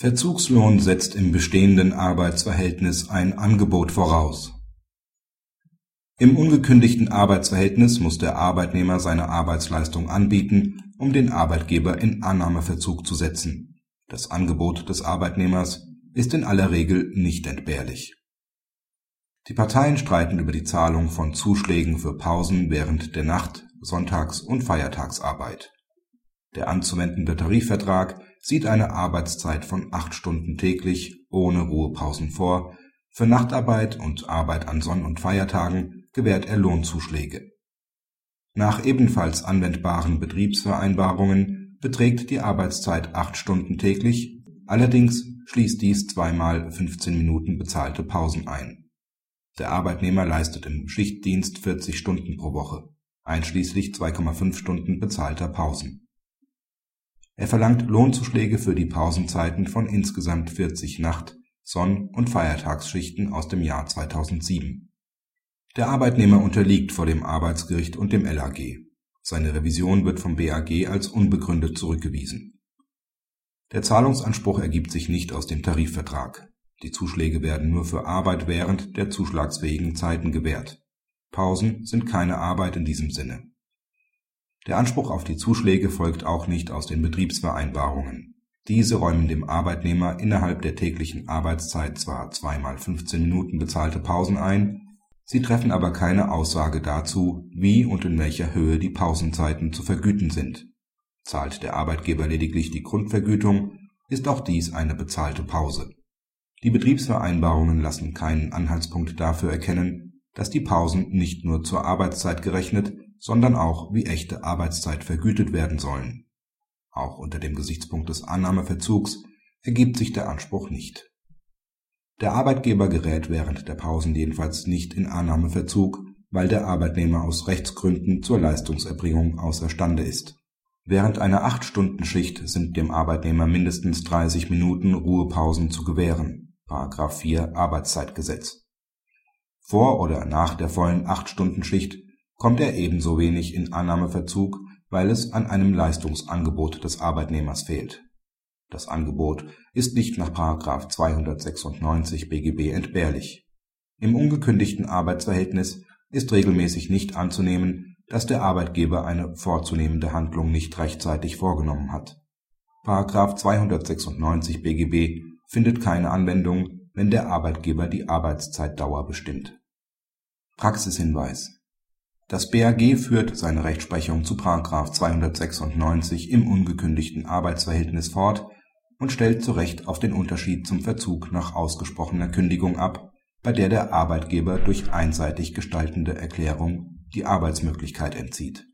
Verzugslohn setzt im bestehenden Arbeitsverhältnis ein Angebot voraus. Im ungekündigten Arbeitsverhältnis muss der Arbeitnehmer seine Arbeitsleistung anbieten, um den Arbeitgeber in Annahmeverzug zu setzen. Das Angebot des Arbeitnehmers ist in aller Regel nicht entbehrlich. Die Parteien streiten über die Zahlung von Zuschlägen für Pausen während der Nacht Sonntags und Feiertagsarbeit. Der anzuwendende Tarifvertrag sieht eine Arbeitszeit von acht Stunden täglich ohne Ruhepausen vor, für Nachtarbeit und Arbeit an Sonn und Feiertagen gewährt er Lohnzuschläge. Nach ebenfalls anwendbaren Betriebsvereinbarungen beträgt die Arbeitszeit acht Stunden täglich, allerdings schließt dies zweimal 15 Minuten bezahlte Pausen ein. Der Arbeitnehmer leistet im Schichtdienst 40 Stunden pro Woche, einschließlich 2,5 Stunden bezahlter Pausen er verlangt Lohnzuschläge für die Pausenzeiten von insgesamt 40 Nacht Sonn und Feiertagsschichten aus dem Jahr 2007. Der Arbeitnehmer unterliegt vor dem Arbeitsgericht und dem LAG. Seine Revision wird vom BAG als unbegründet zurückgewiesen. Der Zahlungsanspruch ergibt sich nicht aus dem Tarifvertrag. Die Zuschläge werden nur für Arbeit während der zuschlagsfähigen Zeiten gewährt. Pausen sind keine Arbeit in diesem Sinne der Anspruch auf die Zuschläge folgt auch nicht aus den Betriebsvereinbarungen. Diese räumen dem Arbeitnehmer innerhalb der täglichen Arbeitszeit zwar zweimal 15 Minuten bezahlte Pausen ein, sie treffen aber keine Aussage dazu, wie und in welcher Höhe die Pausenzeiten zu vergüten sind. Zahlt der Arbeitgeber lediglich die Grundvergütung, ist auch dies eine bezahlte Pause. Die Betriebsvereinbarungen lassen keinen Anhaltspunkt dafür erkennen, dass die Pausen nicht nur zur Arbeitszeit gerechnet sondern auch wie echte Arbeitszeit vergütet werden sollen. Auch unter dem Gesichtspunkt des Annahmeverzugs ergibt sich der Anspruch nicht. Der Arbeitgeber gerät während der Pausen jedenfalls nicht in Annahmeverzug, weil der Arbeitnehmer aus Rechtsgründen zur Leistungserbringung außerstande ist. Während einer 8-Stunden-Schicht sind dem Arbeitnehmer mindestens 30 Minuten Ruhepausen zu gewähren (§ 4 Arbeitszeitgesetz). Vor oder nach der vollen 8-Stunden-Schicht kommt er ebenso wenig in Annahmeverzug, weil es an einem Leistungsangebot des Arbeitnehmers fehlt. Das Angebot ist nicht nach § 296 BGB entbehrlich. Im ungekündigten Arbeitsverhältnis ist regelmäßig nicht anzunehmen, dass der Arbeitgeber eine vorzunehmende Handlung nicht rechtzeitig vorgenommen hat. § 296 BGB findet keine Anwendung, wenn der Arbeitgeber die Arbeitszeitdauer bestimmt. Praxishinweis das BAG führt seine Rechtsprechung zu § 296 im ungekündigten Arbeitsverhältnis fort und stellt zu Recht auf den Unterschied zum Verzug nach ausgesprochener Kündigung ab, bei der der Arbeitgeber durch einseitig gestaltende Erklärung die Arbeitsmöglichkeit entzieht